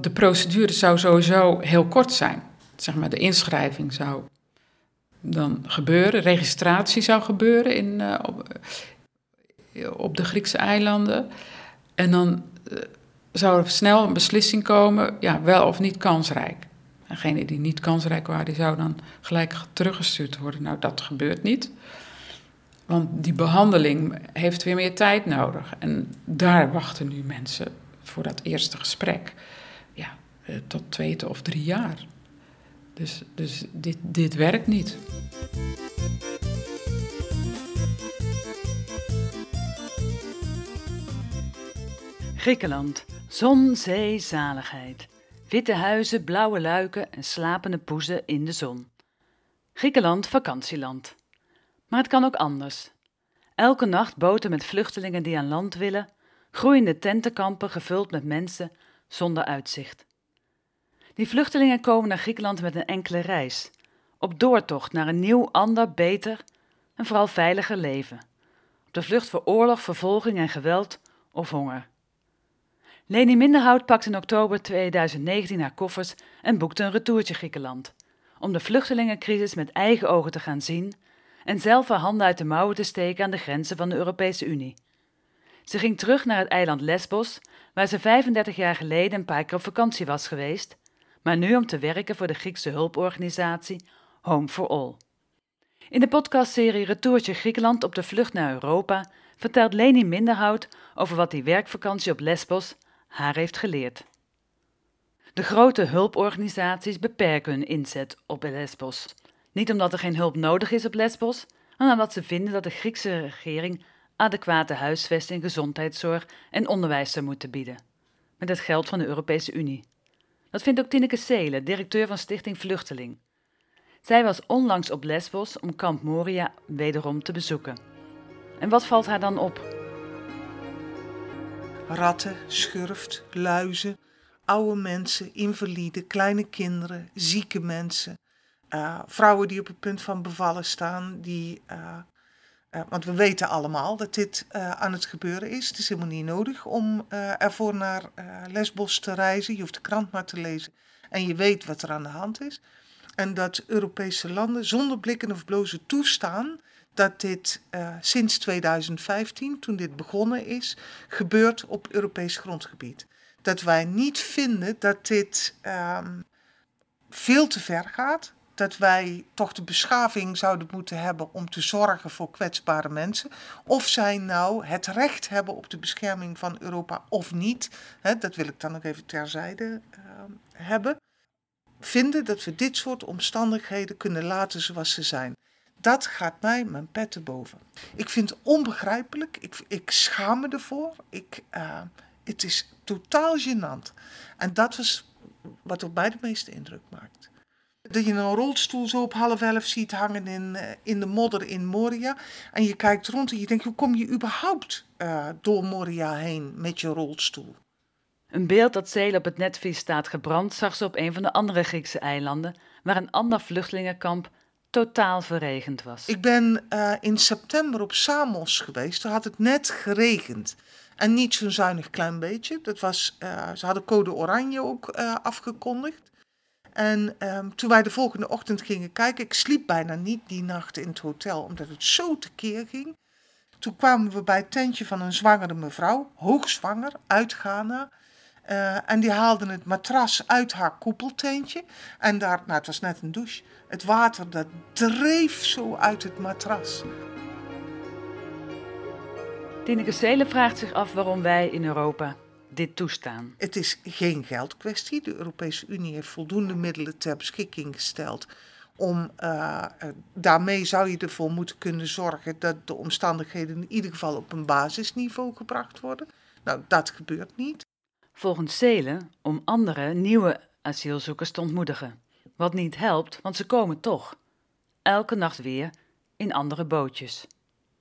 De procedure zou sowieso heel kort zijn. Zeg maar, de inschrijving zou dan gebeuren, registratie zou gebeuren in, uh, op, op, de Griekse eilanden. En dan uh, zou er snel een beslissing komen, ja, wel of niet kansrijk. Degene die niet kansrijk waren, die zou dan gelijk teruggestuurd worden. Nou, dat gebeurt niet. Want die behandeling heeft weer meer tijd nodig. En daar wachten nu mensen voor dat eerste gesprek. Eh, tot twee of drie jaar. Dus, dus dit, dit werkt niet. Griekenland. Zon, zee, zaligheid. Witte huizen, blauwe luiken en slapende poezen in de zon. Griekenland, vakantieland. Maar het kan ook anders. Elke nacht boten met vluchtelingen die aan land willen, groeiende tentenkampen gevuld met mensen zonder uitzicht. Die vluchtelingen komen naar Griekenland met een enkele reis, op doortocht naar een nieuw, ander, beter en vooral veiliger leven. Op de vlucht voor oorlog, vervolging en geweld of honger. Leni Minderhout pakt in oktober 2019 haar koffers en boekte een retourtje Griekenland. Om de vluchtelingencrisis met eigen ogen te gaan zien en zelf haar handen uit de mouwen te steken aan de grenzen van de Europese Unie. Ze ging terug naar het eiland Lesbos, waar ze 35 jaar geleden een paar keer op vakantie was geweest, maar nu om te werken voor de Griekse hulporganisatie Home for All. In de podcastserie Retourtje Griekenland op de vlucht naar Europa vertelt Leni Minderhout over wat die werkvakantie op Lesbos haar heeft geleerd. De grote hulporganisaties beperken hun inzet op Lesbos. Niet omdat er geen hulp nodig is op Lesbos, maar omdat ze vinden dat de Griekse regering adequate huisvesting, gezondheidszorg en onderwijs zou moeten bieden. Met het geld van de Europese Unie. Dat vindt ook Tineke Seelen, directeur van Stichting Vluchteling. Zij was onlangs op Lesbos om Kamp Moria wederom te bezoeken. En wat valt haar dan op? Ratten, schurft, luizen, oude mensen, invaliden, kleine kinderen, zieke mensen, uh, vrouwen die op het punt van bevallen staan, die, uh, uh, want we weten allemaal dat dit aan het gebeuren is. Het is helemaal niet nodig om ervoor naar Lesbos te reizen. Je hoeft de krant maar te lezen en je weet wat er aan de hand is. En dat Europese landen zonder blikken of blozen toestaan dat dit sinds 2015, toen dit begonnen is, gebeurt op Europees grondgebied. Dat wij niet vinden dat dit um, veel te ver gaat dat wij toch de beschaving zouden moeten hebben om te zorgen voor kwetsbare mensen. Of zij nou het recht hebben op de bescherming van Europa of niet. Hè, dat wil ik dan nog even terzijde uh, hebben. Vinden dat we dit soort omstandigheden kunnen laten zoals ze zijn. Dat gaat mij mijn pet te boven. Ik vind het onbegrijpelijk. Ik, ik schaam me ervoor. Ik, uh, het is totaal gênant. En dat was wat op mij de meeste indruk maakt. Dat je een rolstoel zo op half elf ziet hangen in, eh, in de modder in Moria. En je kijkt rond en je denkt, hoe kom je überhaupt uh, door Moria heen met je rolstoel? Een beeld dat Zeel op het netvlies staat gebrand zag ze op een van de andere Griekse eilanden, waar een ander vluchtelingenkamp totaal verregend was. Ik ben uh, in september op Samos geweest, daar had het net geregend. En niet zo'n zuinig klein beetje. Dat was, uh, ze hadden code oranje ook uh, afgekondigd. En um, toen wij de volgende ochtend gingen kijken, ik sliep bijna niet die nacht in het hotel, omdat het zo tekeer ging. Toen kwamen we bij het tentje van een zwangere mevrouw, hoogzwanger, uit Ghana. Uh, en die haalde het matras uit haar koepeltentje. En daar, nou het was net een douche, het water dat dreef zo uit het matras. Tineke Seelen vraagt zich af waarom wij in Europa dit toestaan? Het is geen geldkwestie. De Europese Unie heeft voldoende middelen ter beschikking gesteld. Om, uh, daarmee zou je ervoor moeten kunnen zorgen dat de omstandigheden in ieder geval op een basisniveau gebracht worden. Nou, dat gebeurt niet. Volgens Zelen om andere nieuwe asielzoekers te ontmoedigen. Wat niet helpt, want ze komen toch. Elke nacht weer in andere bootjes.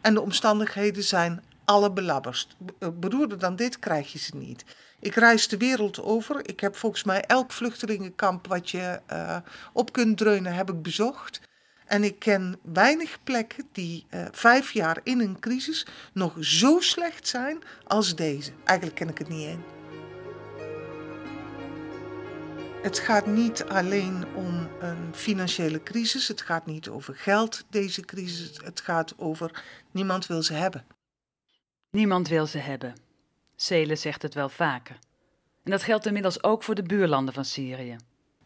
En de omstandigheden zijn alle belabbers. Eh, beroerder dan dit krijg je ze niet. Ik reis de wereld over. Ik heb volgens mij elk vluchtelingenkamp wat je uh, op kunt dreunen, heb ik bezocht. En ik ken weinig plekken die uh, vijf jaar in een crisis nog zo slecht zijn als deze. Eigenlijk ken ik het niet één. Het gaat niet alleen om een financiële crisis, het gaat niet over geld, deze crisis. Het gaat over niemand wil ze hebben. Niemand wil ze hebben. Cele zegt het wel vaker. En dat geldt inmiddels ook voor de buurlanden van Syrië.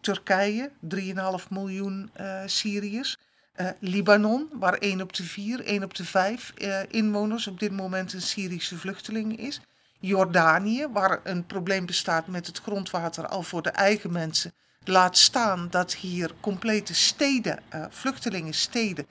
Turkije, 3,5 miljoen uh, Syriërs. Uh, Libanon, waar 1 op de 4, 1 op de 5 uh, eh, inwoners op dit moment een Syrische vluchteling is. Jordanië, waar een probleem bestaat met het grondwater al voor de eigen mensen. Laat staan dat hier complete steden, vluchtelingensteden,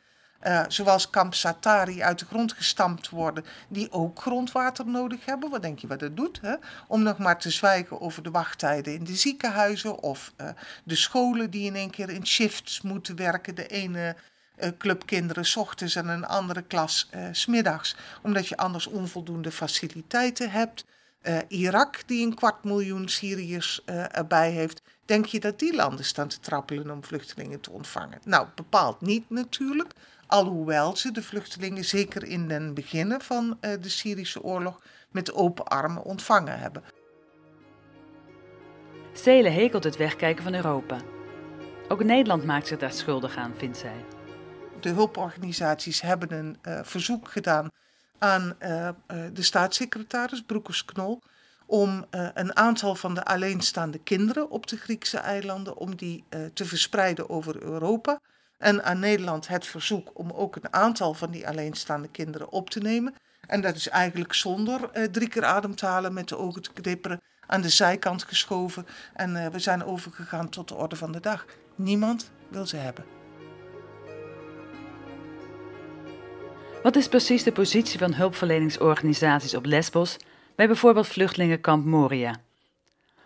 uh, zoals Kamp Satari uit de grond gestampt worden, die ook grondwater nodig hebben. Wat denk je wat dat doet? Hè? Om nog maar te zwijgen over de wachttijden in de ziekenhuizen of uh, de scholen die in één keer in shifts moeten werken. De ene uh, club kinderen s ochtends en een andere klas smiddags, omdat je anders onvoldoende faciliteiten hebt. Irak, die een kwart miljoen Syriërs erbij heeft, denk je dat die landen staan te trappelen om vluchtelingen te ontvangen? Nou, bepaald niet natuurlijk. Alhoewel ze de vluchtelingen zeker in den beginnen van de Syrische oorlog met open armen ontvangen hebben. Zelen hekelt het wegkijken van Europa. Ook Nederland maakt zich daar schuldig aan, vindt zij de hulporganisaties hebben een uh, verzoek gedaan aan uh, de staatssecretaris Broekers-Knol om een aantal van de alleenstaande kinderen op de Griekse eilanden om die te verspreiden over Europa. En aan Nederland het verzoek om ook een aantal van die alleenstaande kinderen op te nemen. En dat is eigenlijk zonder drie keer ademtalen met de ogen te knipperen aan de zijkant geschoven. En we zijn overgegaan tot de orde van de dag. Niemand wil ze hebben. Wat is precies de positie van hulpverleningsorganisaties op Lesbos bij bijvoorbeeld vluchtelingenkamp Moria?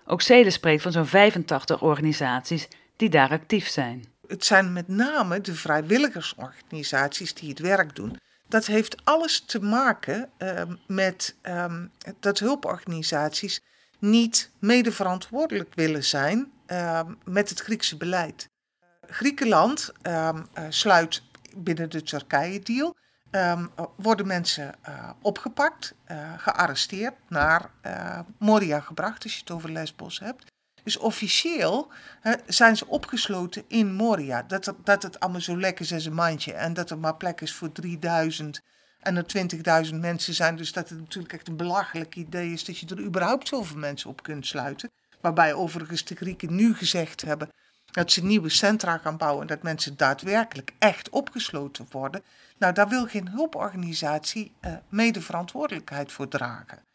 Ook Cele spreekt van zo'n 85 organisaties die daar actief zijn. Het zijn met name de vrijwilligersorganisaties die het werk doen. Dat heeft alles te maken uh, met uh, dat hulporganisaties niet medeverantwoordelijk willen zijn uh, met het Griekse beleid. Griekenland ehm, eh, sluit binnen de Turkije-deal worden mensen uh, opgepakt, uh, gearresteerd, naar Moria gebracht, als je het over Lesbos hebt. Dus officieel zijn ze opgesloten in Moria. Dat, dat het allemaal zo lekker is als een mandje en dat er maar plek is voor 3000 en er 20.000 mensen zijn. Dus dat het natuurlijk echt een belachelijk idee is dat je er überhaupt zoveel mensen op kunt sluiten. Waarbij overigens de Grieken nu gezegd hebben dat ze nieuwe centra gaan bouwen en dat mensen daadwerkelijk echt opgesloten worden. Nou, daar wil geen hulporganisatie uh, mede verantwoordelijkheid voor dragen.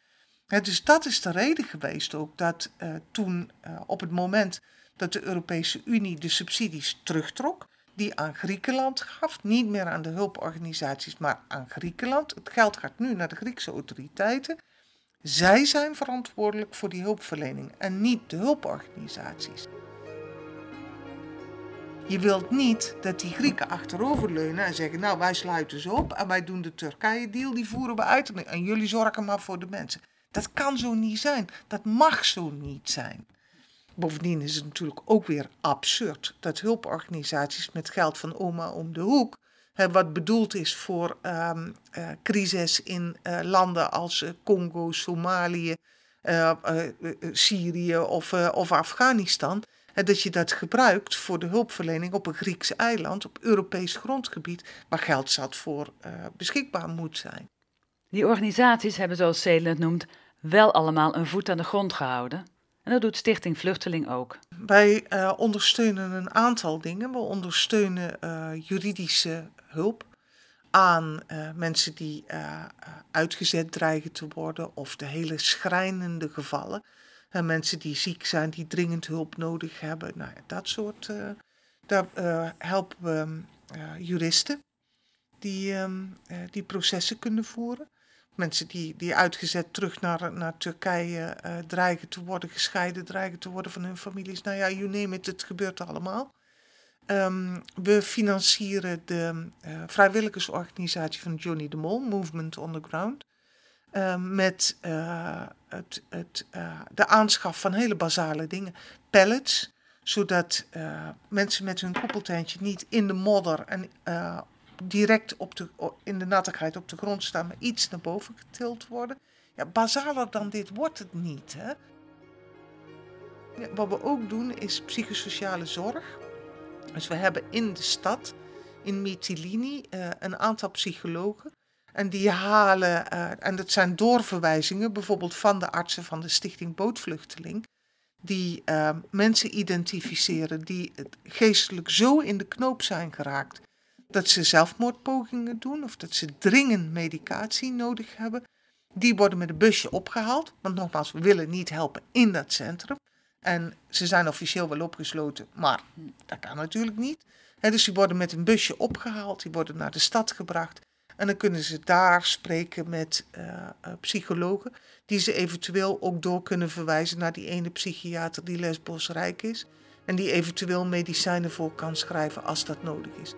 Dus dat is de reden geweest ook dat uh, toen uh, op het moment dat de Europese Unie de subsidies terugtrok, die aan Griekenland gaf, niet meer aan de hulporganisaties, maar aan Griekenland. Het geld gaat nu naar de Griekse autoriteiten. Zij zijn verantwoordelijk voor die hulpverlening en niet de hulporganisaties. Je wilt niet dat die Grieken achteroverleunen en zeggen: Nou, wij sluiten ze op en wij doen de Turkije-deal, die voeren we uit en jullie zorgen maar voor de mensen. Dat kan zo niet zijn. Dat mag zo niet zijn. Bovendien is het natuurlijk ook weer absurd dat hulporganisaties met geld van oma om de hoek, wat bedoeld is voor um, uh, crisis in uh, landen als uh, Congo, Somalië, Syrië of, of Afghanistan, dat je dat gebruikt voor de hulpverlening op een Grieks eiland, op Europees grondgebied, waar geld zat voor beschikbaar moet zijn. Die organisaties hebben, zoals Celen het noemt, wel allemaal een voet aan de grond gehouden. En dat doet Stichting Vluchteling ook. Wij uh, ondersteunen een aantal dingen. We ondersteunen uh, juridische hulp aan mensen die uitgezet dreigen te worden of de hele schrijnende gevallen uh, mensen die ziek zijn, die dringend hulp nodig hebben. Nou, dat soort. Daar helpen we juristen die, um, die processen kunnen voeren. Mensen die, die uitgezet terug naar, naar Turkije dreigen te worden gescheiden, dreigen te worden van hun families. Nou ja, you name it, het gebeurt allemaal. Um, we financieren de vrijwilligersorganisatie van Johnny de Mol, Movement on the Ground. Uh, met het, het, de aanschaf van hele basale dingen. Pallets, zodat mensen met hun koppeltentje niet in de modder en direct op de, in de nattigheid op de grond staan, maar iets naar boven getild worden. Ja, basaler dan dit wordt het niet. Hè? Wat we ook doen is psychosociale zorg. Dus we hebben in de stad, in Mytilini, uh, een aantal psychologen. En die halen, uh, en dat zijn doorverwijzingen, bijvoorbeeld van de artsen van de Stichting Bootvluchteling, die uh, mensen identificeren die geestelijk zo in de knoop zijn geraakt dat ze zelfmoordpogingen doen of dat ze dringend medicatie nodig hebben. Die worden met een busje opgehaald, want nogmaals, we willen niet helpen in dat centrum. En ze zijn officieel wel opgesloten, maar dat kan natuurlijk niet. dus die worden met een busje opgehaald, die worden naar de stad gebracht. En dan kunnen ze daar spreken met uh, psychologen, die ze eventueel ook door kunnen verwijzen naar die ene psychiater die lesbosrijk is. En die eventueel medicijnen voor kan schrijven als dat nodig is.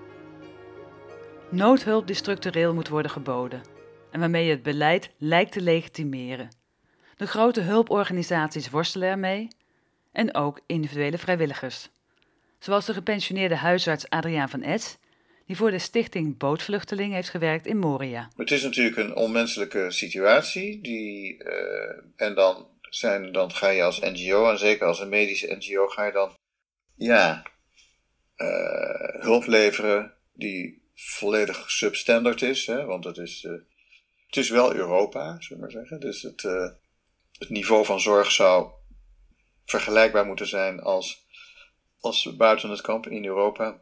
Noodhulp die structureel moet worden geboden en waarmee het beleid lijkt te legitimeren. De grote hulporganisaties worstelen ermee en ook individuele vrijwilligers. Zoals de gepensioneerde huisarts Adriaan van Es, die voor de stichting Bootvluchteling heeft gewerkt in Moria. Het is natuurlijk een onmenselijke situatie. Die, uh, en dan, zijn, dan ga je als NGO, en zeker als een medische NGO, ga je dan ja, uh, hulp leveren die volledig substandard is. Hè, want het is, uh, het is wel Europa, zullen we maar zeggen. Dus het, het niveau van zorg zou vergelijkbaar moeten zijn als, als buiten het kamp in Europa.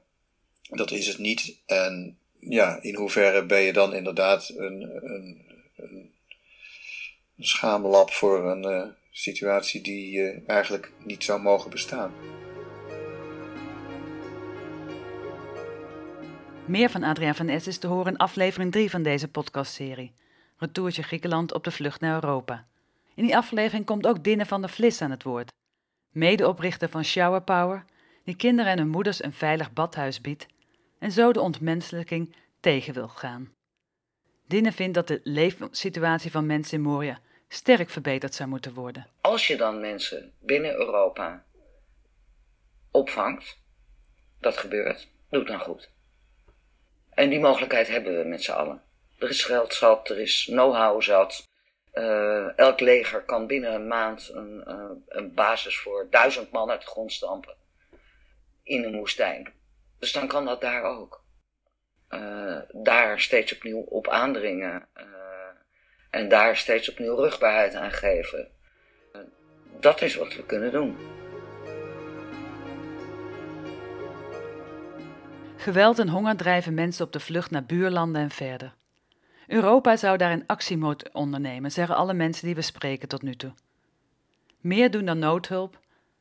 Dat is het niet. En ja, in hoeverre ben je dan inderdaad een, een, een, schaamlab voor een uh, situatie die eigenlijk niet zou mogen bestaan. Meer van Adriaan van Es is te horen in aflevering 3 van deze podcastserie. Retourtje Griekenland op de vlucht naar Europa. In die aflevering komt ook Dinne van der Vlis aan het woord medeoprichter van Shower Power, die kinderen en hun moeders een veilig badhuis biedt en zo de ontmenselijking tegen wil gaan. Dinne vindt dat de leefsituatie van mensen in Moria sterk verbeterd zou moeten worden. Als je dan mensen binnen Europa opvangt, dat gebeurt, doe het dan goed. En die mogelijkheid hebben we met z'n allen. Er is geld zat, er is know-how zat, uh, elk leger kan binnen een maand een, uh, een basis voor duizend man uit de grond stampen. In een woestijn. Dus dan kan dat daar ook. Uh, daar steeds opnieuw op aandringen. en daar steeds opnieuw rugbaarheid aan geven. dat is wat we kunnen doen. Geweld en honger drijven mensen op de vlucht naar buurlanden en verder. Europa zou daar een actie moeten ondernemen, zeggen alle mensen die we spreken tot nu toe. Meer doen dan noodhulp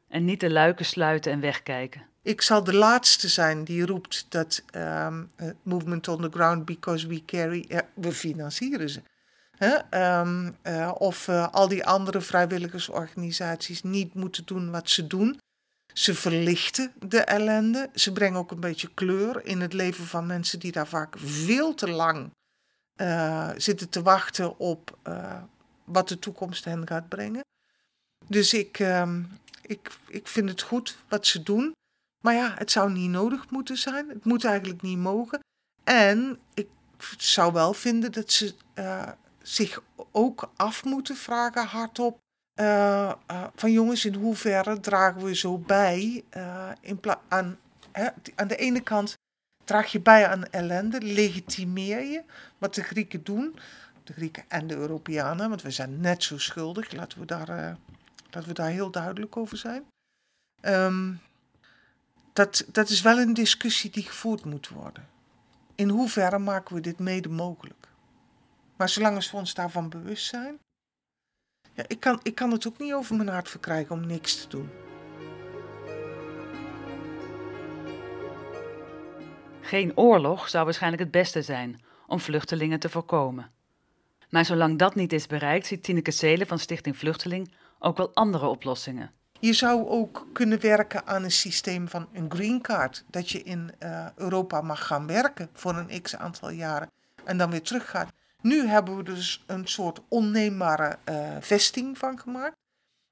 en niet de luiken sluiten en wegkijken. Ik zal de laatste zijn die roept dat um, movement on the ground because we carry, we financieren ze. Um, of uh, al die andere vrijwilligersorganisaties niet moeten doen wat ze doen. Ze verlichten de ellende. Ze brengen ook een beetje kleur in het leven van mensen die daar vaak veel te lang uh, zitten te wachten op uh, wat de toekomst hen gaat brengen. Dus ik, uh, ik, ik vind het goed wat ze doen. Maar ja, het zou niet nodig moeten zijn. Het moet eigenlijk niet mogen. En ik zou wel vinden dat ze uh, zich ook af moeten vragen hardop. Van jongens, in hoeverre dragen we zo bij in aan, hè, aan de ene kant draag je bij aan ellende, legitimeer je wat de Grieken doen. De Grieken en de Europeanen, want we zijn net zo schuldig. Laten we daar, uh, we daar heel duidelijk over zijn. Um, dat, dat is wel een discussie die gevoerd moet worden. In hoeverre maken we dit mede mogelijk? Maar zolang we ons daarvan bewust zijn. Ja, ik, kan, ik kan het ook niet over mijn hart verkrijgen om niks te doen. Geen oorlog zou waarschijnlijk het beste zijn om vluchtelingen te voorkomen. Maar zolang dat niet is bereikt, ziet Tineke Seelen van Stichting Vluchteling ook wel andere oplossingen. Je zou ook kunnen werken aan een systeem van een green card. Dat je in uh, Europa mag gaan werken voor een x aantal jaren en dan weer teruggaat. Nu hebben we dus een soort onneembare uh, vesting van gemaakt.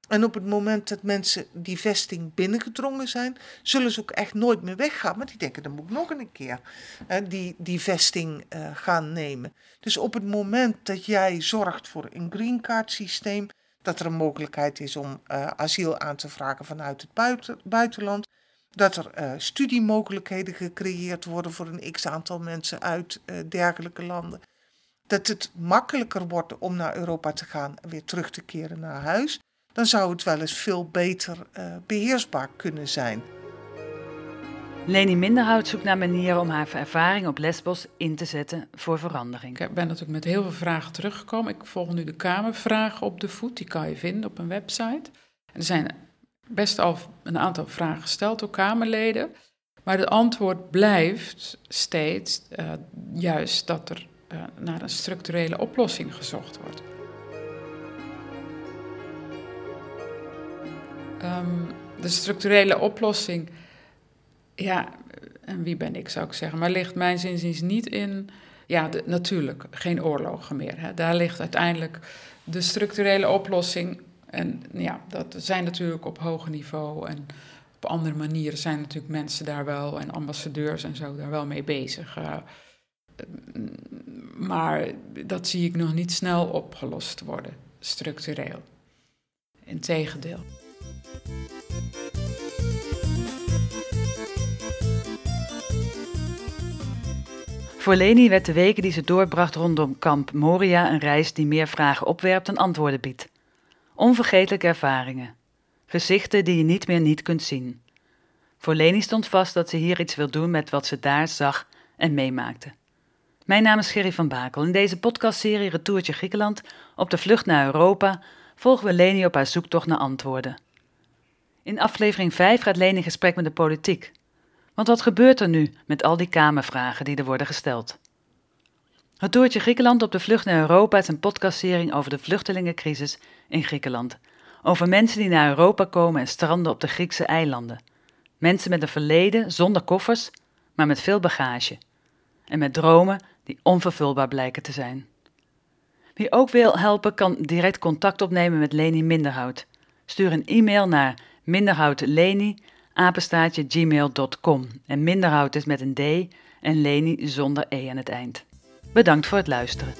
En op het moment dat mensen die vesting binnengedrongen zijn, zullen ze ook echt nooit meer weggaan. Maar die denken, dan moet ik nog een keer hè, die, die vesting uh, gaan nemen. Dus op het moment dat jij zorgt voor een green card systeem, Dat er een mogelijkheid is om uh, asiel aan te vragen vanuit het buiten, buitenland. Dat er studiemogelijkheden gecreëerd worden voor een x aantal mensen uit dergelijke landen. Dat het makkelijker wordt om naar Europa te gaan en weer terug te keren naar huis. Dan zou het wel eens veel beter beheersbaar kunnen zijn. Leni Minderhout zoekt naar manieren om haar ervaring op Lesbos in te zetten voor verandering. Ik ben natuurlijk met heel veel vragen teruggekomen. Ik volg nu de Kamervragen op de voet, die kan je vinden op een website. En er zijn best al een aantal vragen gesteld door Kamerleden. Maar het antwoord blijft steeds uh, juist dat er naar een structurele oplossing gezocht wordt. Um, de structurele oplossing ja, en wie ben ik zou ik zeggen, maar ligt mijn zinziens niet in, ja, natuurlijk, geen oorlogen meer. Hè. Daar ligt uiteindelijk de structurele oplossing. En ja, dat zijn natuurlijk op hoog niveau en op andere manieren zijn natuurlijk mensen daar wel en ambassadeurs en zo daar wel mee bezig. Uh, maar dat zie ik nog niet snel opgelost worden, structureel. Integendeel. Voor Leni werd de weken die ze doorbracht rondom kamp Moria een reis die meer vragen opwerpt dan antwoorden biedt. Onvergetelijke ervaringen. Gezichten die je niet meer niet kunt zien. Voor Leni stond vast dat ze hier iets wil doen met wat ze daar zag en meemaakte. Mijn naam is Gerry van Bakel. In deze podcastserie Retourtje Griekenland op de vlucht naar Europa volgen we Leni op haar zoektocht naar antwoorden. In aflevering 5 gaat Leni in gesprek met de politiek. Want wat gebeurt er nu met al die kamervragen die er worden gesteld? Het Toertje Griekenland op de vlucht naar Europa is een podcastserie over de vluchtelingencrisis in Griekenland. Over mensen die naar Europa komen en stranden op de Griekse eilanden. Mensen met een verleden zonder koffers, maar met veel bagage. En met dromen die onvervulbaar blijken te zijn. Wie ook wil helpen, kan direct contact opnemen met Leni Minderhout. Stuur een e-mail naar minderhoutleni apenstaatje gmail.com. En minderhout is met een D en Leni zonder E aan het eind. Bedankt voor het luisteren.